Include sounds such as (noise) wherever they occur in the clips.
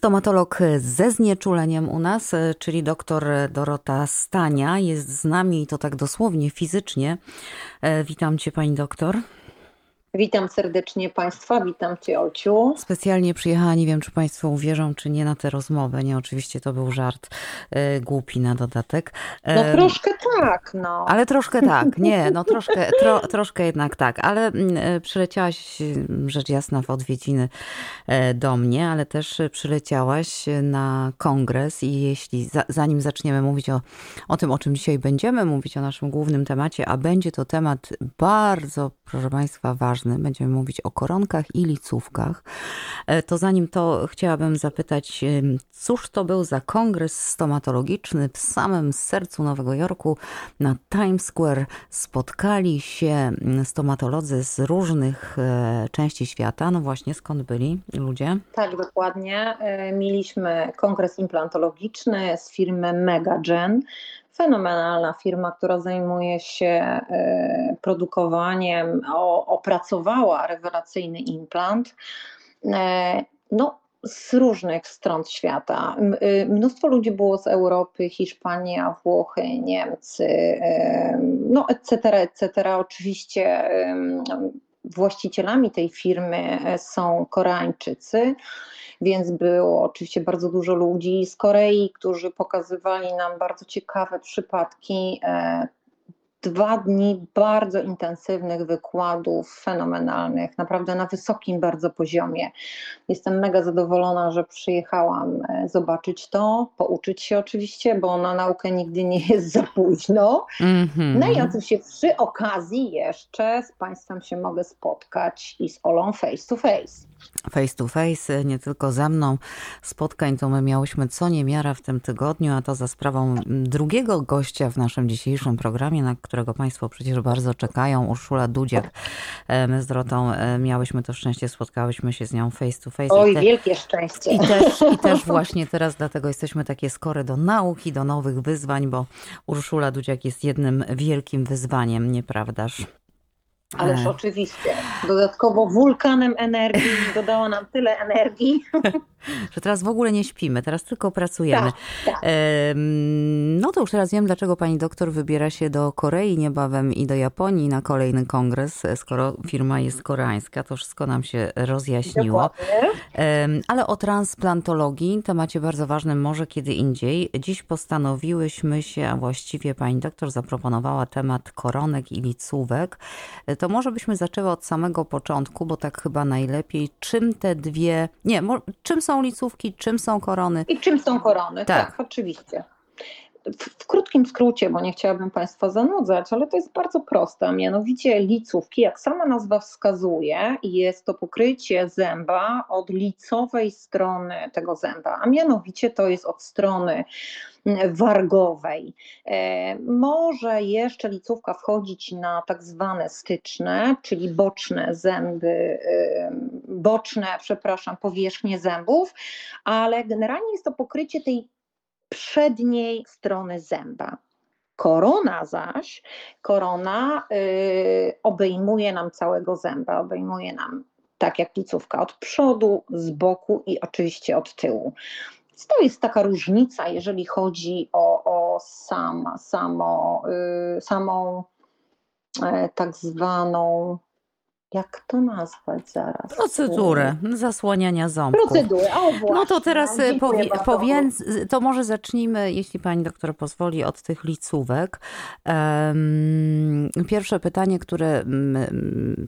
Stomatolog ze znieczuleniem u nas, czyli doktor Dorota Stania, jest z nami i to tak dosłownie, fizycznie. E, witam cię, pani doktor. Witam serdecznie Państwa, witam Cię Ociu. Specjalnie przyjechała, nie wiem czy Państwo uwierzą czy nie na tę rozmowę, nie, oczywiście to był żart e, głupi na dodatek. E, no troszkę tak, no. Ale troszkę tak, (laughs) nie, no troszkę, tro, troszkę jednak tak, ale mm, e, przyleciałaś rzecz jasna w odwiedziny e, do mnie, ale też przyleciałaś na kongres i jeśli, za, zanim zaczniemy mówić o, o tym, o czym dzisiaj będziemy mówić, o naszym głównym temacie, a będzie to temat bardzo, proszę Państwa, ważny, ważny. Będziemy mówić o koronkach i licówkach. E, to zanim to chciałabym zapytać, cóż to był za kongres stomatologiczny w samym sercu Nowego Jorku na Times Square spotkali się stomatolodzy z różnych e, części świata. No właśnie, skąd byli ludzie? Tak, dokładnie. E, mieliśmy kongres implantologiczny z firmy MegaGen fenomenalna firma, która zajmuje się e, produkowaniem, opracowała rewelacyjny implant. E, no, z różnych stron świata. E, mnóstwo ludzi było z Europy, Hiszpania, Włochy, Niemcy, no etc., etc. Oczywiście właścicielami tej firmy są Koreańczycy więc było oczywiście bardzo dużo ludzi z Korei, którzy pokazywali nam bardzo ciekawe przypadki e, dwa dni bardzo intensywnych wykładów, fenomenalnych, naprawdę na wysokim bardzo poziomie. Jestem mega zadowolona, że przyjechałam e, zobaczyć to, pouczyć się oczywiście, bo na naukę nigdy nie jest za późno. Mm -hmm. No i oczywiście przy okazji jeszcze z Państwem się mogę spotkać i z Olą face to face face to face, nie tylko ze mną. Spotkań to my miałyśmy co niemiara w tym tygodniu, a to za sprawą drugiego gościa w naszym dzisiejszym programie, na którego Państwo przecież bardzo czekają, Urszula Dudziak. E, my z Dorotą e, miałyśmy to szczęście, spotkałyśmy się z nią face to face. Oj, te... wielkie szczęście. I też, I (laughs) też właśnie teraz dlatego jesteśmy takie skore do nauki, do nowych wyzwań, bo Urszula Dudziak jest jednym wielkim wyzwaniem, nieprawdaż? Ależ e. oczywiście. Dodatkowo wulkanem energii (laughs) dodała nam tyle energii. (laughs) Że teraz w ogóle nie śpimy, teraz tylko pracujemy. Tak, tak. No to już teraz wiem, dlaczego pani doktor wybiera się do Korei niebawem i do Japonii na kolejny kongres, skoro firma jest koreańska. To wszystko nam się rozjaśniło. Dokładnie. Ale o transplantologii, temacie bardzo ważnym, może kiedy indziej. Dziś postanowiłyśmy się, a właściwie pani doktor zaproponowała temat koronek i licówek to może byśmy zaczęły od samego początku, bo tak chyba najlepiej. Czym te dwie, nie, czym są licówki, czym są korony? I czym są korony, tak, tak oczywiście. W, w, krótkim skrócie, bo nie chciałabym Państwa zanudzać, ale to jest bardzo proste, a mianowicie licówki, jak sama nazwa wskazuje, jest to pokrycie zęba od licowej strony tego zęba, a mianowicie to jest od strony wargowej. E, może jeszcze licówka wchodzić na tak zwane styczne, czyli boczne zęby, boczne, przepraszam, powierzchnie zębów, ale generalnie jest to pokrycie tej przedniej strony zęba. Korona zaś, korona y, obejmuje nam całego zęba, obejmuje nam tak jak licówka od przodu, z boku i oczywiście od tyłu. To jest taka różnica, jeżeli chodzi o, o sam, samo, y, samą y, tak zwaną jak to nazwać zaraz? Procedurę zasłaniania ząbków. Procedurę, o właśnie. No to teraz no, powie, powiedz, to może zacznijmy, jeśli pani doktor pozwoli, od tych licówek. Pierwsze pytanie, które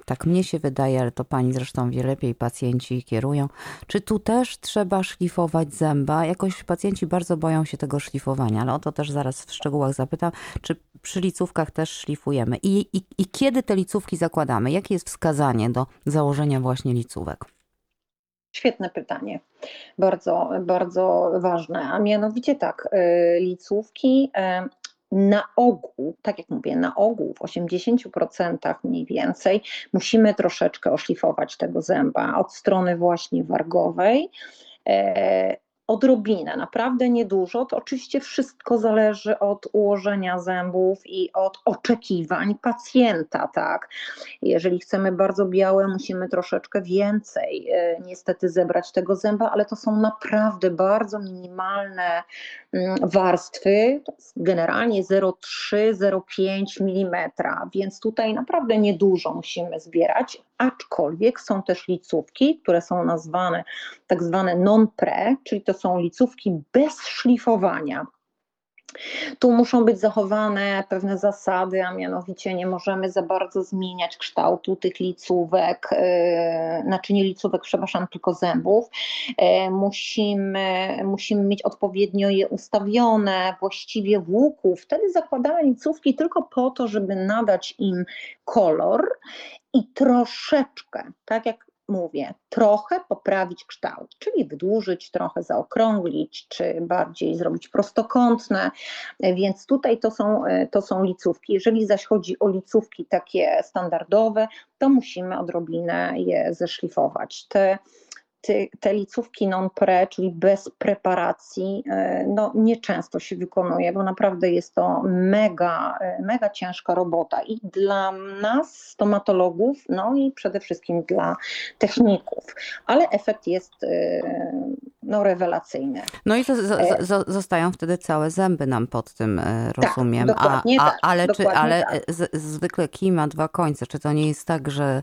tak mnie się wydaje, ale to pani zresztą wie lepiej, pacjenci kierują. Czy tu też trzeba szlifować zęba? Jakoś pacjenci bardzo boją się tego szlifowania, ale o to też zaraz w szczegółach zapytam. Czy przy licówkach też szlifujemy? I, i, i kiedy te licówki zakładamy? Jaki jest wskazanie? Wskazanie do założenia właśnie licówek? Świetne pytanie, bardzo, bardzo ważne. A mianowicie tak, y, licówki y, na ogół, tak jak mówię, na ogół w 80% mniej więcej musimy troszeczkę oszlifować tego zęba od strony właśnie wargowej. Odrobinę, naprawdę niedużo. To oczywiście wszystko zależy od ułożenia zębów i od oczekiwań pacjenta, tak. Jeżeli chcemy bardzo białe, musimy troszeczkę więcej e, niestety zebrać tego zęba, ale to są naprawdę bardzo minimalne mm, warstwy, generalnie 0,3-0,5 mm, więc tutaj naprawdę niedużo musimy zbierać, aczkolwiek są też licówki, które są nazwane tak zwane non-pre, czyli to są licówki bez szlifowania. Tu muszą być zachowane pewne zasady, a mianowicie nie możemy za bardzo zmieniać kształtu tych licówek, yy, znaczy nie licówek, przepraszam, tylko zębów. Yy, musimy, musimy mieć odpowiednio je ustawione, właściwie w łuku. Wtedy zakładamy licówki tylko po to, żeby nadać im kolor i troszeczkę, tak jak mówię, trochę poprawić kształt, czyli wydłużyć, trochę zaokrąglić, czy bardziej zrobić prostokątne. Więc tutaj to są, to są licówki. Jeżeli zaś chodzi o licówki takie standardowe, to musimy odrobinę je zeszlifować. Te te, te licówki non-pre, czyli bez preparacji, e, no nieczęsto się wykonuje, bo naprawdę jest to mega, e, mega ciężka robota i dla nas, stomatologów, no i przede wszystkim dla techników, ale efekt jest e, no, rewelacyjny. No i zostają wtedy całe zęby nam pod tym, tak, rozumiem. Tak, dokładnie a, a, tak, ale dokładnie czy, ale tak. z, zwykle kij ma dwa końce. Czy to nie jest tak, że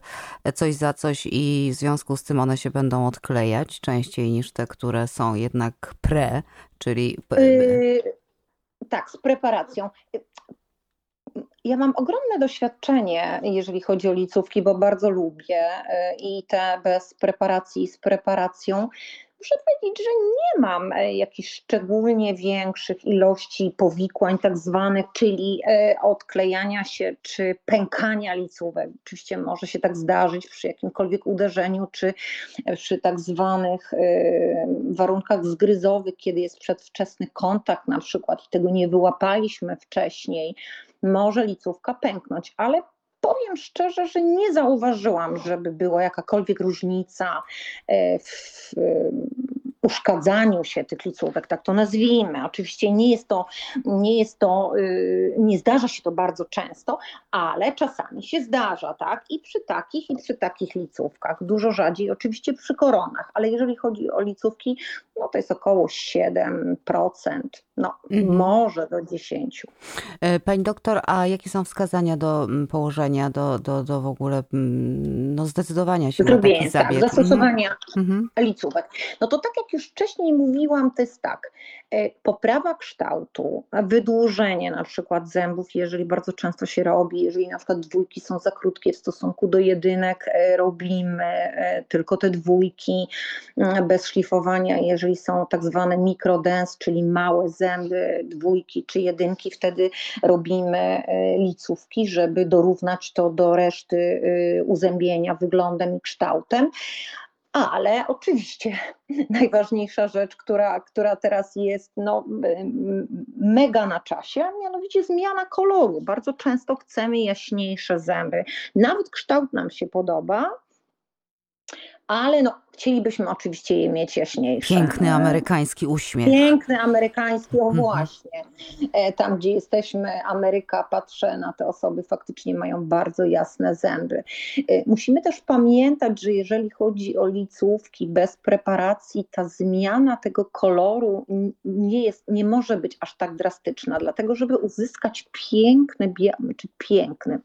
coś za coś i w związku z tym one się będą odklejać częściej niż te, które są jednak pre, czyli... Yy, tak, z preparacją. Ja mam ogromne doświadczenie, jeżeli chodzi o licówki, bo bardzo lubię y, i te bez preparacji z preparacją muszę powiedzieć, że nie mam e, jakichś szczególnie większych ilości powikłań, tak zwanych, czyli e, odklejania się czy pękania licówek. Oczywiście może się tak zdarzyć przy jakimkolwiek uderzeniu, czy przy tak zwanych e, warunkach zgryzowych, kiedy jest przedwczesny kontakt na przykład i tego nie wyłapaliśmy wcześniej. Może licówka pęknąć, ale powiem szczerze, że nie zauważyłam, żeby była jakakolwiek różnica e, w uszkadzaniu się tych licówek, tak to nazwijmy. Oczywiście nie jest to, nie jest to, y, nie zdarza się to bardzo często, ale czasami się zdarza, tak? I przy takich, i przy takich licówkach. Dużo rzadziej oczywiście przy koronach, ale jeżeli chodzi o licówki, no to jest około 7%, no mhm. może do 10%. E, pani doktor, a jakie są wskazania do położenia, do, do, do w ogóle no, zdecydowania się Zrobienie, na taki zabieg? Tak, zastosowania mhm. licówek. No to tak jak już wcześniej mówiłam, to jest tak, e, poprawa kształtu, wydłużenie na przykład zębów, jeżeli bardzo często się robi, jeżeli na przykład dwójki są za krótkie w stosunku do jedynek, e, robimy tylko te dwójki mm, bez szlifowania, jeżeli są tak zwane mikrodens, czyli małe zęby, dwójki czy jedynki, wtedy robimy e, licówki, żeby dorównać to do reszty e, uzębienia wyglądem i kształtem. Ale oczywiście (laughs) najważniejsza rzecz, która, która teraz jest no, mega na czasie, a mianowicie zmiana koloru. Bardzo często chcemy jaśniejsze zęby. Nawet kształt nam się podoba, ale no, chcielibyśmy oczywiście je mieć jaśniejsze. Piękny amerykański uśmiech. Piękny amerykański, o mhm. właśnie. E, tam, gdzie jesteśmy, Ameryka, patrzę na te osoby, faktycznie mają bardzo jasne zęby. E, musimy też pamiętać, że jeżeli chodzi o licówki bez preparacji, ta zmiana tego koloru nie, jest, nie może być aż tak drastyczna, dlatego żeby uzyskać piękny, czy piękny,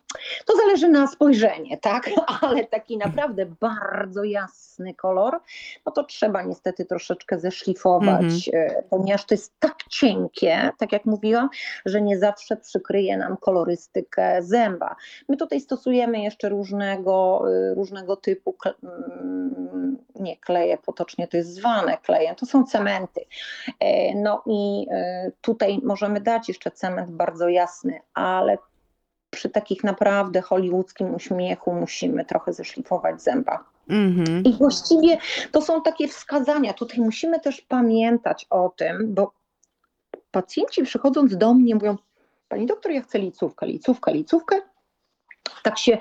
to zależy na spojrzenie, tak? (laughs) Ale taki naprawdę bardzo jasny kolor, kolor, no to trzeba niestety troszeczkę zeszlifować, mm-hmm. ponieważ to jest tak cienkie, tak jak mówiłam, że nie zawsze przykryje nam kolorystykę zęba. My tutaj stosujemy jeszcze różnego, e, różnego typu mm, nie kleje potocznie to jest zwane klejem, to są cementy. E, no i tutaj możemy dać jeszcze cement bardzo jasny, ale przy takich naprawdę hollywoodzkim uśmiechu musimy trochę zeszlifować zęba. Mm-hmm. I właściwie to są takie wskazania. Tutaj musimy też pamiętać o tym, bo pacjenci przychodząc do mnie mówią, pani doktor, ja chcę licówkę, licówkę, licówkę. Tak się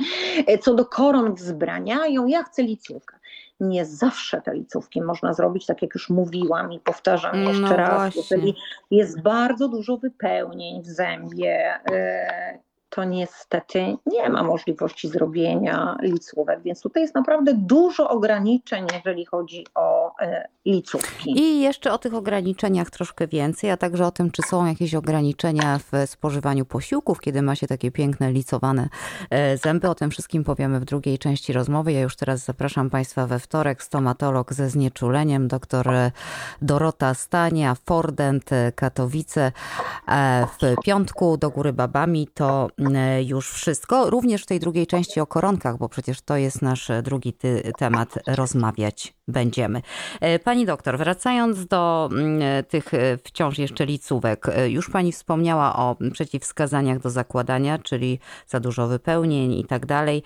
e, co do koron wzbraniają, ja chcę licówkę. Nie zawsze te licówki można zrobić, tak jak już mówiłam i powtarzam No jeszcze raz, właśnie. jeżeli jest bardzo dużo wypełnień w zębie, e, to niestety nie ma możliwości zrobienia licówek, więc tutaj jest naprawdę dużo ograniczeń, jeżeli chodzi o e, licówki. I jeszcze o tych ograniczeniach troszkę więcej, a także o tym, czy są jakieś ograniczenia w spożywaniu posiłków, kiedy ma się takie piękne, licowane e, zęby. O tym wszystkim powiemy w drugiej części rozmowy. Ja już teraz zapraszam Państwa we wtorek. Stomatolog ze znieczuleniem, dr Dorota Stania, Fordent, Katowice. E, W piątku do góry babami to e, już wszystko. Również w tej drugiej części o koronkach, bo przecież to jest nasz drugi temat. Rozmawiać będziemy. E, Pani doktor, wracając do mm, tych e, wciąż jeszcze licówek, e, już Pani wspomniała o przeciwwskazaniach do zakładania, czyli za dużo wypełnień i tak dalej.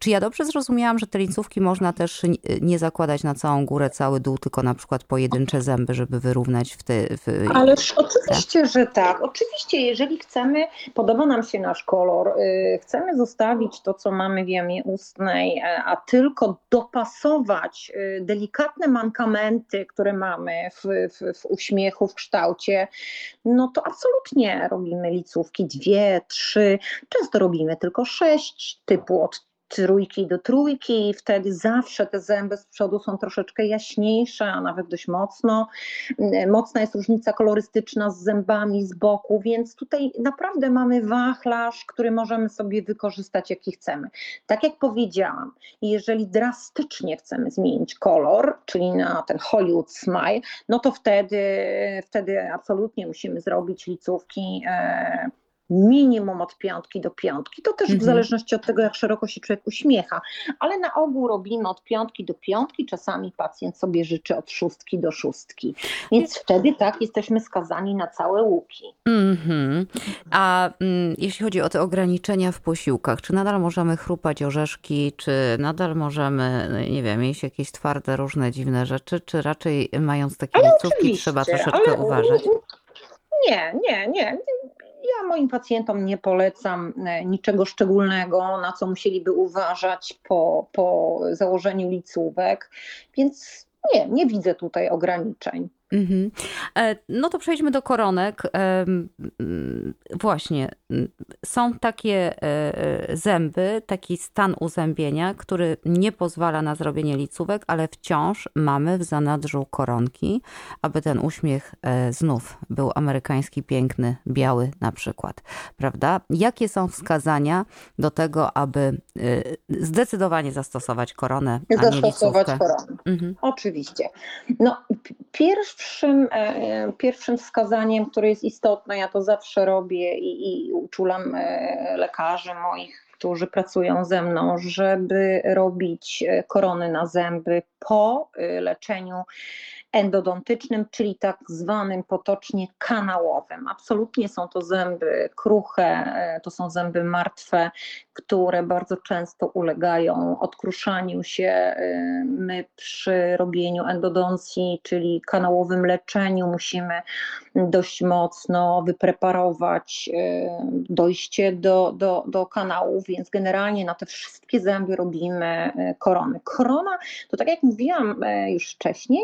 Czy ja dobrze zrozumiałam, że te licówki można też nie zakładać na całą górę, cały dół, tylko na przykład pojedyncze zęby, żeby wyrównać w te... W... Ależ oczywiście, że tak. Oczywiście, jeżeli chcemy, podoba nam się nasz kolor, y, chcemy zostawić to, co mamy w jamie ustnej, e, a tylko dopasować y, delikatne mankamenty, które mamy w, w, w uśmiechu, w kształcie, no to absolutnie robimy licówki dwie, trzy, często robimy tylko sześć, typu od trójki do trójki i wtedy zawsze te zęby z przodu są troszeczkę jaśniejsze, a nawet dość mocno. Mm, Mocna jest różnica kolorystyczna z zębami z boku, więc tutaj naprawdę mamy wachlarz, który możemy sobie wykorzystać jaki chcemy. Tak jak powiedziałam, jeżeli drastycznie chcemy zmienić kolor, czyli na ten Hollywood Smile, no to wtedy, wtedy absolutnie musimy zrobić licówki e, minimum od piątki do piątki. To też w Mhm. zależności od tego, jak szeroko się człowiek uśmiecha, ale na ogół robimy od piątki do piątki. Czasami pacjent sobie życzy od szóstki do szóstki. Więc wtedy tak jesteśmy skazani na całe łuki. Mhm. A mm, jeśli chodzi o te ograniczenia w posiłkach, czy nadal możemy chrupać orzeszki, czy nadal możemy, nie wiem, jeść jakieś twarde, różne dziwne rzeczy, czy raczej mając takie Ale oczywiście, trzeba troszeczkę ale- uważać? Nie, nie, nie. Ja moim pacjentom nie polecam e, niczego szczególnego, na co musieliby uważać po, po założeniu licówek, więc nie, nie widzę tutaj ograniczeń. Mhm. E, No to przejdźmy do koronek. Mm, Właśnie, są takie e, e, zęby, taki stan uzębienia, który nie pozwala na zrobienie licówek, ale wciąż mamy w zanadrzu koronki, aby ten uśmiech e, znów był amerykański, piękny, biały na przykład, prawda? Jakie są wskazania do tego, aby zdecydowanie zastosować koronę, a nie Zastosować licówkę? koronę. Mhm. Oczywiście. No, pierwszym, pierwszym wskazaniem, które jest istotne, ja to zawsze robię i, i uczulam e, lekarzy moich, którzy pracują ze mną, żeby robić e, korony na zęby po e, leczeniu endodontycznym, czyli tak zwanym potocznie kanałowym. Absolutnie są to zęby kruche, e, to są zęby martwe, które bardzo często ulegają odkruszaniu się. E, My przy robieniu endodoncji, czyli kanałowym leczeniu, musimy dość mocno wypreparować e, dojście do, do, do kanałów, więc generalnie na te wszystkie zęby robimy korony. Korona to tak jak mówiłam już wcześniej,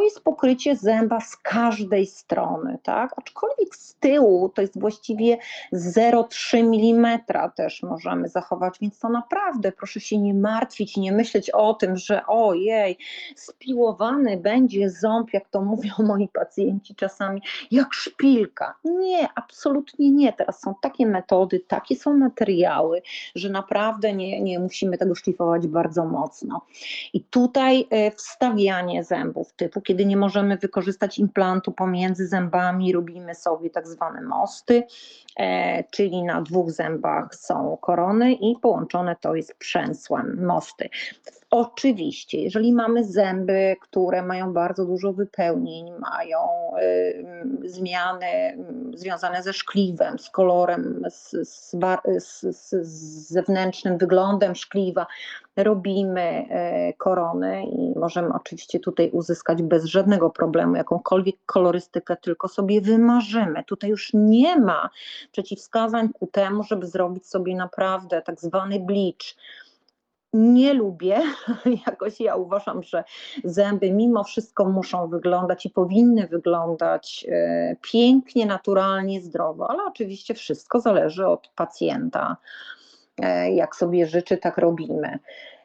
to jest pokrycie zęba z każdej strony, tak? Aczkolwiek z tyłu to jest właściwie 0,3 mm też możemy zachować, więc to naprawdę proszę się nie martwić, nie myśleć o tym, że ojej, spiłowany będzie ząb, jak to mówią (laughs) moi pacjenci czasami, jak szpilka. Nie, absolutnie nie. Teraz są takie metody, takie są materiały, że naprawdę nie, nie musimy tego szlifować bardzo mocno. I tutaj e, wstawianie zębów typu, kiedy nie możemy wykorzystać implantu pomiędzy zębami, robimy sobie tak zwane mosty, e, czyli na dwóch zębach są korony i połączone to jest przęsłem, mosty. Oczywiście, jeżeli mamy zęby, które mają bardzo dużo wypełnień, mają y, zmiany y, związane ze szkliwem, z kolorem, z, z, z, z zewnętrznym wyglądem szkliwa, robimy y, korony i możemy oczywiście tutaj uzyskać bez żadnego problemu jakąkolwiek kolorystykę, tylko sobie wymarzymy. Tutaj już nie ma przeciwwskazań ku temu, żeby zrobić sobie naprawdę tak zwany bleach nie lubię. (laughs) Jakoś ja uważam, że zęby mimo wszystko muszą wyglądać i powinny wyglądać e, pięknie, naturalnie, zdrowo, ale oczywiście wszystko zależy od pacjenta. E, jak sobie życzy, tak robimy.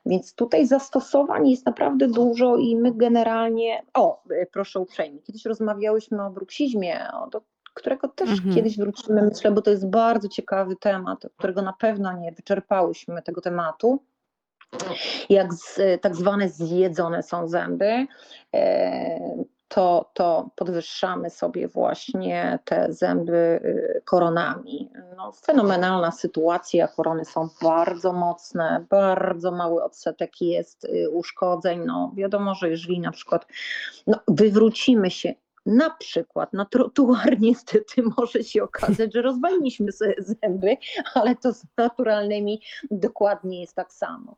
Więc tutaj zastosowań jest naprawdę dużo i my generalnie. O, e, proszę uprzejmie, kiedyś rozmawiałyśmy o bruksizmie, do którego też mhm. kiedyś wrócimy, myślę, bo to jest bardzo ciekawy temat, którego na pewno nie wyczerpałyśmy tego tematu jak z, tak zwane zjedzone są zęby, e, to, to podwyższamy sobie właśnie te zęby y, koronami. No, fenomenalna sytuacja, korony są bardzo mocne, bardzo mały odsetek jest y, uszkodzeń. No, wiadomo, że jeżeli na przykład no, wywrócimy się na przykład na trotuar (laughs) niestety może się okazać, że rozwaliliśmy sobie zęby, ale to z naturalnymi dokładnie jest tak samo.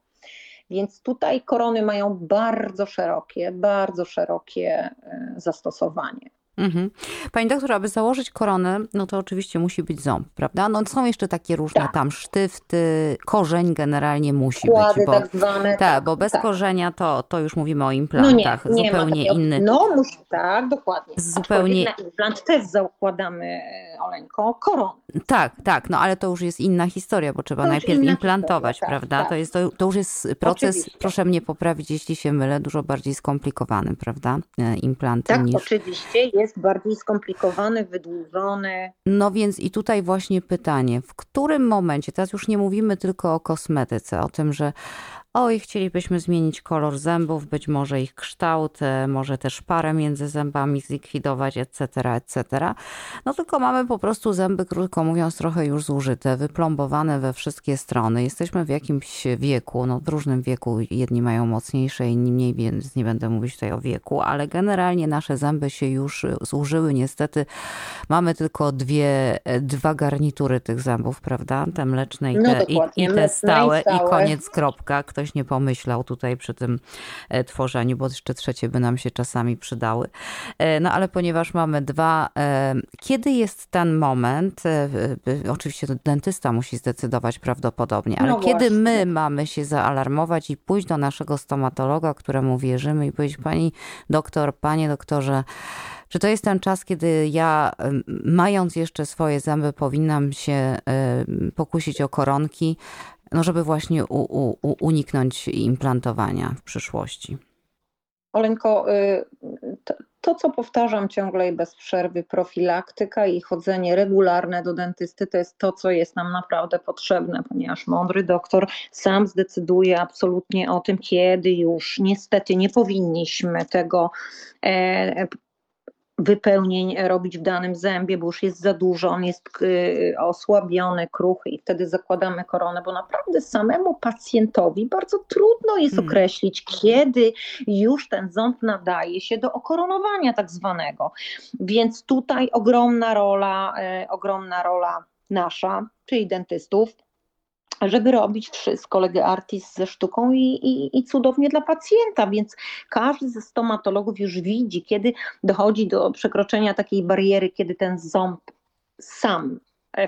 Więc tutaj korony mają bardzo szerokie, bardzo szerokie e, zastosowanie. Mhm. Pani doktor, aby założyć koronę, no to oczywiście musi być ząb, prawda? No są jeszcze takie różne tak. tam sztyfty, korzeń generalnie musi Kłady być. Bo, tak zwane. Tak, bo bez tak. korzenia to, to już mówimy o implantach. No nie, nie zupełnie inny. No musi, tak, dokładnie. Zupełnie. Na implant też zakładamy, e, Oleńko, koronę. Tak, tak, no ale to już jest inna historia, bo trzeba najpierw implantować, historia, prawda? Tak. To, jest, to, to już jest proces, oczywiście. proszę mnie poprawić, jeśli się mylę, dużo bardziej skomplikowany, prawda? E, implanty tak, niż... oczywiście jest jest bardziej skomplikowany, wydłużony. No więc i tutaj właśnie pytanie, w którym momencie, teraz już nie mówimy tylko o kosmetyce, o tym, że oj, chcielibyśmy zmienić kolor zębów, być może ich kształt, e, może też parę między zębami zlikwidować, etc., etc. No tylko mamy po prostu zęby, krótko mówiąc, trochę już zużyte, wyplombowane we wszystkie strony. Jesteśmy w jakimś wieku, no w różnym wieku, jedni mają mocniejsze, inni mniej, więc nie będę mówić tutaj o wieku, ale generalnie nasze zęby się już zużyły. Niestety mamy tylko dwie, dwa garnitury tych zębów, prawda? Te mleczne i te, no i, i te stałe, i, stałe. i koniec, kropka. Ktoś ktoś nie pomyślał tutaj przy tym e, tworzeniu, bo jeszcze trzecie by nam się czasami przydały. E, no ale ponieważ mamy dwa, e, kiedy jest ten moment, oczywiście dentysta musi zdecydować prawdopodobnie, ale no kiedy my mamy się zaalarmować i pójść do naszego stomatologa, któremu wierzymy i powiedzieć, pani doktor, panie doktorze, czy to jest ten czas, kiedy ja, mając jeszcze swoje zęby, powinnam się pokusić o koronki, no żeby właśnie u, u, uniknąć implantowania w przyszłości? Oleńko, y, to co powtarzam ciągle i bez przerwy, profilaktyka i chodzenie regularne do dentysty to jest to, co jest nam naprawdę potrzebne, ponieważ mądry doktor sam zdecyduje absolutnie o tym, kiedy już niestety nie powinniśmy tego e, wypełnień robić w danym zębie, bo już jest za dużo, on jest y, osłabiony, kruchy i wtedy zakładamy koronę, bo naprawdę samemu pacjentowi bardzo trudno jest hmm. określić, kiedy już ten ząb nadaje się do okoronowania tak zwanego. Więc tutaj ogromna rola, e, ogromna rola nasza, czyli dentystów, żeby robić wszystko. Lege artis ze sztuką i, i, i, cudownie dla pacjenta, więc każdy ze stomatologów już widzi, kiedy dochodzi do przekroczenia takiej bariery, kiedy ten ząb sam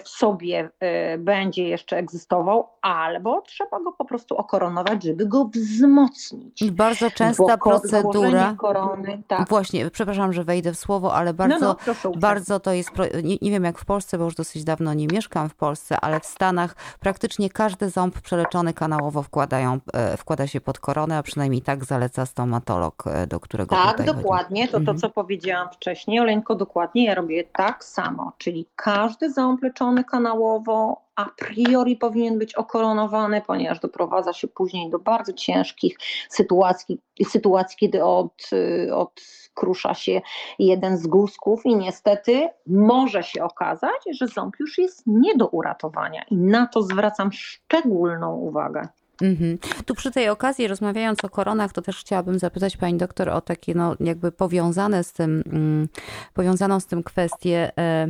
w sobie e, będzie jeszcze egzystował, albo trzeba go po prostu okoronować, żeby go wzmocnić. Bardzo częsta procedura. Korony, tak. Właśnie, przepraszam, że wejdę w słowo, ale bardzo, no, no, bardzo to jest. Nie, nie, wiem jak w Polsce, bo już dosyć dawno nie mieszkam w Polsce, ale w Stanach praktycznie każdy ząb przeleczony kanałowo wkładają, e, wkłada się pod koronę, a przynajmniej tak zaleca stomatolog, do którego Tak, dokładnie. Chodzi. To, to, mhm. co powiedziałam wcześniej, Oleńko, dokładnie. Ja robię tak samo, czyli każdy ząb leczony kanałowo, a priori powinien być okoronowany, ponieważ doprowadza się później do bardzo ciężkich sytuacji, sytuacji kiedy od, odkrusza się jeden z guzków i niestety może się okazać, że ząb już jest nie do uratowania i na to zwracam szczególną uwagę. Mm-hmm. Tu przy tej okazji, rozmawiając o koronach, to też chciałabym zapytać pani doktor o takie, no, jakby powiązane z tym, mm, powiązaną z tym kwestię. E,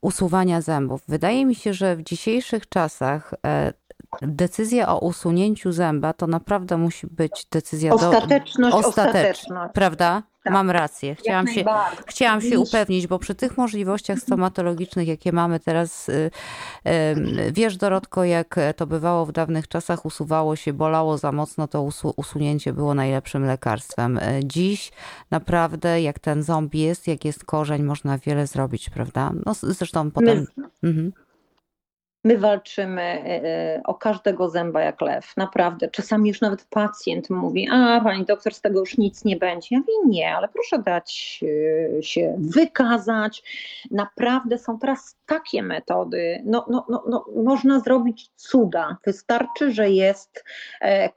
usuwania zębów. Wydaje mi się, że w dzisiejszych czasach e, decyzja o usunięciu zęba to naprawdę musi być decyzja ostateczność, do, ostateczność, prawda? Tak. Mam rację. Chciałam się, chciałam się upewnić, bo przy tych możliwościach stomatologicznych, jakie mamy teraz, y, wiesz Dorotko, jak to bywało w dawnych czasach, usuwało się, bolało za mocno, to usunięcie było najlepszym lekarstwem. E, dziś naprawdę, jak ten ząb jest, jak jest korzeń, można wiele zrobić, prawda? No zresztą potem... My... Mhm. My walczymy e, e, o każdego zęba jak lew, naprawdę. Czasami już nawet pacjent mówi, a pani doktor, z tego już nic nie będzie. Ja mówię, nie, ale proszę dać e, się wykazać. Naprawdę są teraz takie metody. No, no, no, no, można zrobić cuda. Wystarczy, że jest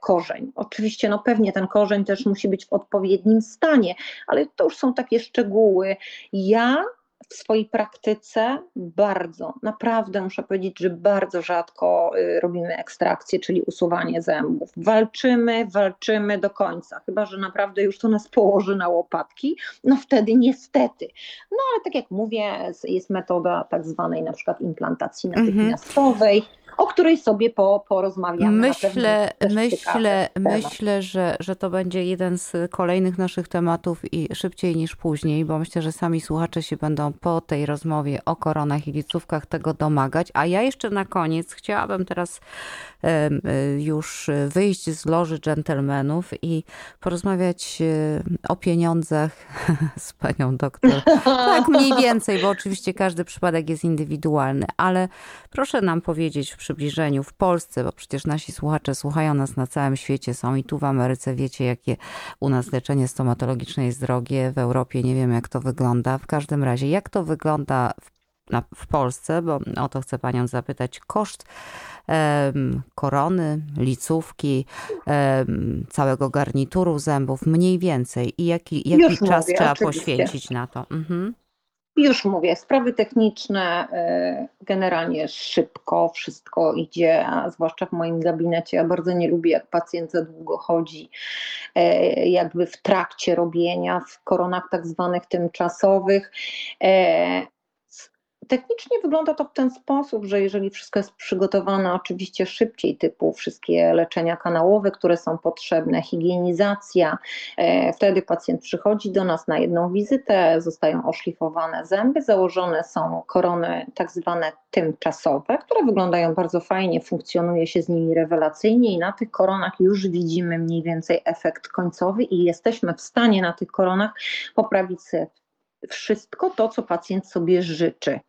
korzeń. Oczywiście, no pewnie ten korzeń też musi być w odpowiednim stanie, ale to już są takie szczegóły. Ja w swojej praktyce bardzo, naprawdę muszę powiedzieć, że bardzo rzadko y, robimy ekstrakcję, czyli usuwanie zębów. Walczymy, walczymy do końca, chyba że naprawdę już to nas położy na łopatki, no wtedy niestety. No ale tak jak mówię, jest metoda tak zwanej na przykład implantacji natychmiastowej. Mhm o której sobie po, porozmawiamy. Myślę, myślę, myślę że, że to będzie jeden z kolejnych naszych tematów i szybciej niż później, bo myślę, że sami słuchacze się będą po tej rozmowie o koronach i licówkach tego domagać. A ja jeszcze na koniec chciałabym teraz już wyjść z loży dżentelmenów i porozmawiać o pieniądzach (laughs) z panią doktor. Tak mniej więcej, bo oczywiście każdy przypadek jest indywidualny, ale proszę nam powiedzieć w przybliżeniu w Polsce, bo przecież nasi słuchacze słuchają nas na całym świecie, są i tu w Ameryce, wiecie jakie u nas leczenie stomatologiczne jest drogie, w Europie nie wiem jak to wygląda. W każdym razie, jak to wygląda w, w Polsce, bo o to chcę panią zapytać, koszt korony, licówki, całego garnituru zębów, mniej więcej i jaki, jaki czas mówię, trzeba oczywiście. poświęcić na to? Mhm. Już mówię, sprawy techniczne e, generalnie szybko wszystko idzie, a zwłaszcza w moim gabinecie. Ja bardzo nie lubię, jak pacjent za długo chodzi, e, jakby w trakcie robienia, w koronach tak zwanych tymczasowych. Technicznie wygląda to w ten sposób, że jeżeli wszystko jest przygotowane oczywiście szybciej, typu wszystkie leczenia kanałowe, które są potrzebne, higienizacja, e, wtedy pacjent przychodzi do nas na jedną wizytę, zostają oszlifowane zęby, założone są korony tak zwane tymczasowe, które wyglądają bardzo fajnie, funkcjonuje się z nimi rewelacyjnie i na tych koronach już widzimy mniej więcej efekt końcowy i jesteśmy w stanie na tych koronach poprawić wszystko to, co pacjent sobie życzy.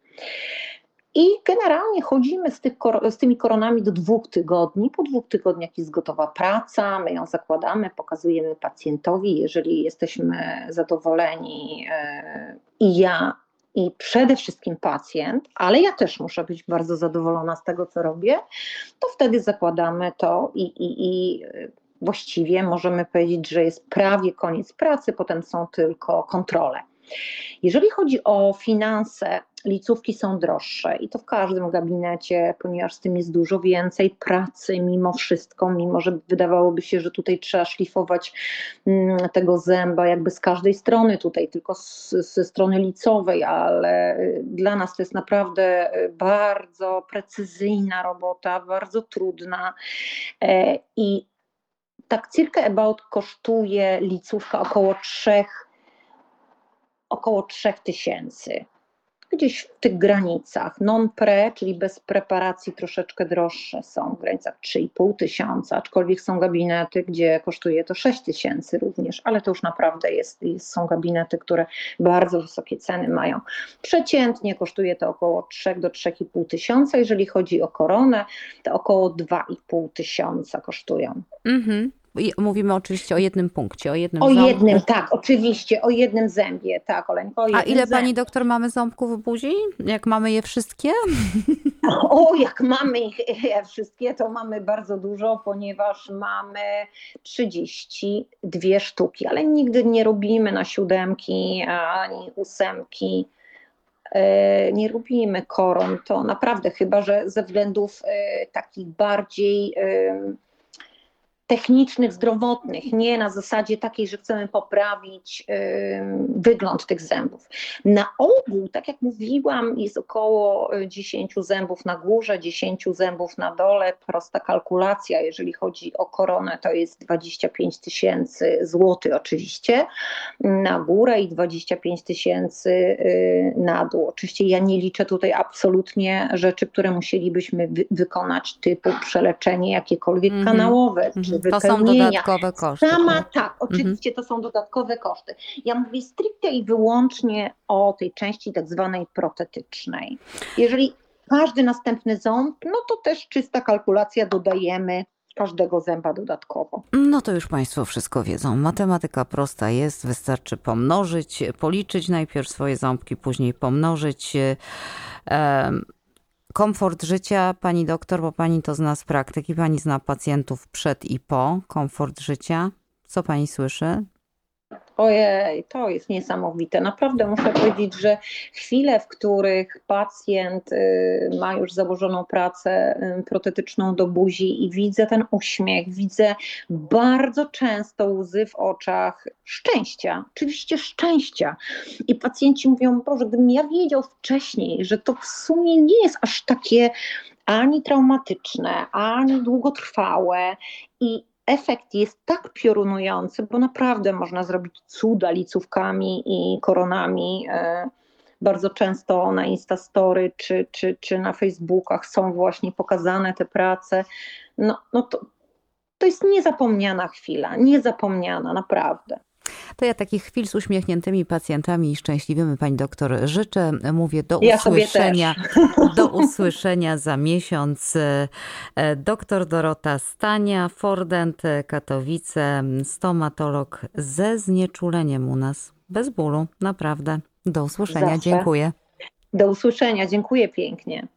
I generalnie chodzimy z, tych, z, tymi koronami do dwóch tygodni. Po dwóch tygodniach jest gotowa praca, my ją zakładamy, pokazujemy pacjentowi. Jeżeli jesteśmy zadowoleni e, i ja, i przede wszystkim pacjent, ale ja też muszę być bardzo zadowolona z tego, co robię, to wtedy zakładamy to i, i, i właściwie możemy powiedzieć, że jest prawie koniec pracy, potem są tylko kontrole. Jeżeli chodzi o finanse, licówki są droższe i to w każdym gabinecie, ponieważ z tym jest dużo więcej pracy mimo wszystko, mimo że wydawałoby się, że tutaj trzeba szlifować mm, tego zęba jakby z każdej strony, tutaj tylko ze strony licowej, ale y, dla nas to jest naprawdę y, bardzo precyzyjna robota, bardzo trudna e, i tak circa about kosztuje licówka około 3 około 3000 gdzieś w tych granicach. Non-pre, czyli bez preparacji troszeczkę droższe są w granicach 3,5 tysiąca, aczkolwiek są gabinety, gdzie kosztuje to 6 tysięcy również, ale to już naprawdę jest, jest, są gabinety, które bardzo wysokie ceny mają. Przeciętnie kosztuje to około 3 do 3,5 tysiąca, jeżeli chodzi o koronę, to około 2,5 tysiąca kosztują. Mhm. Mówimy oczywiście o jednym punkcie, o jednym O ząbku. jednym, tak, oczywiście, o jednym zębie, tak, Oleńko. A ile zębie. pani doktor mamy ząbków w buzi? Jak mamy je wszystkie? O, jak mamy ich (laughs) wszystkie, to mamy bardzo dużo, ponieważ mamy 32 sztuki, ale nigdy nie robimy na siódemki ani ósemki e, nie robimy koron, to naprawdę chyba, że ze względów e, takich bardziej technicznych, zdrowotnych, nie na zasadzie takiej, że chcemy poprawić wygląd tych zębów. Na ogół, tak jak mówiłam, jest około 10 zębów na górze, 10 zębów na dole. Prosta kalkulacja, jeżeli chodzi o koronę, to jest 25 tysięcy złotych oczywiście na górę i 25 tysięcy y, na dół. Oczywiście ja nie liczę tutaj absolutnie rzeczy, które musielibyśmy wy wykonać, typu przeleczenie jakiekolwiek mm -hmm. kanałowe, mm -hmm. czy To są dodatkowe koszty. Sama tak, tak oczywiście -hmm. to są dodatkowe koszty. Ja mówię stricte i wyłącznie o tej części tak zwanej protetycznej. Jeżeli każdy następny ząb, no to też czysta kalkulacja dodajemy każdego zęba dodatkowo. No to już Państwo wszystko wiedzą. Matematyka prosta jest, wystarczy pomnożyć, policzyć najpierw swoje ząbki, później pomnożyć. Komfort życia, pani doktor, bo pani to zna z praktyki, pani zna pacjentów przed i po. Komfort życia. Co pani słyszy? Ojej, to jest niesamowite. Naprawdę muszę powiedzieć, że chwile, w których pacjent y, ma już założoną pracę y, protetyczną do buzi i widzę ten uśmiech, widzę bardzo często łzy w oczach szczęścia, oczywiście szczęścia. I pacjenci mówią, Boże, gdybym ja wiedział wcześniej, że to w sumie nie jest aż takie ani traumatyczne, ani długotrwałe i efekt jest tak piorunujący, bo naprawdę można zrobić cuda licówkami i koronami. E, bardzo często na Instastory czy, czy, czy na Facebookach są właśnie pokazane te prace. No, no to, to jest niezapomniana chwila, niezapomniana, naprawdę. To ja takich chwil z uśmiechniętymi pacjentami i szczęśliwymi pani doktor życzę. Mówię do ja usłyszenia. (laughs) Do usłyszenia za miesiąc. E, doktor Dorota Stania, Fordent, Katowice, stomatolog ze znieczuleniem u nas. Bez bólu, naprawdę. Do usłyszenia. Zawsze. Dziękuję. Do usłyszenia. Dziękuję pięknie.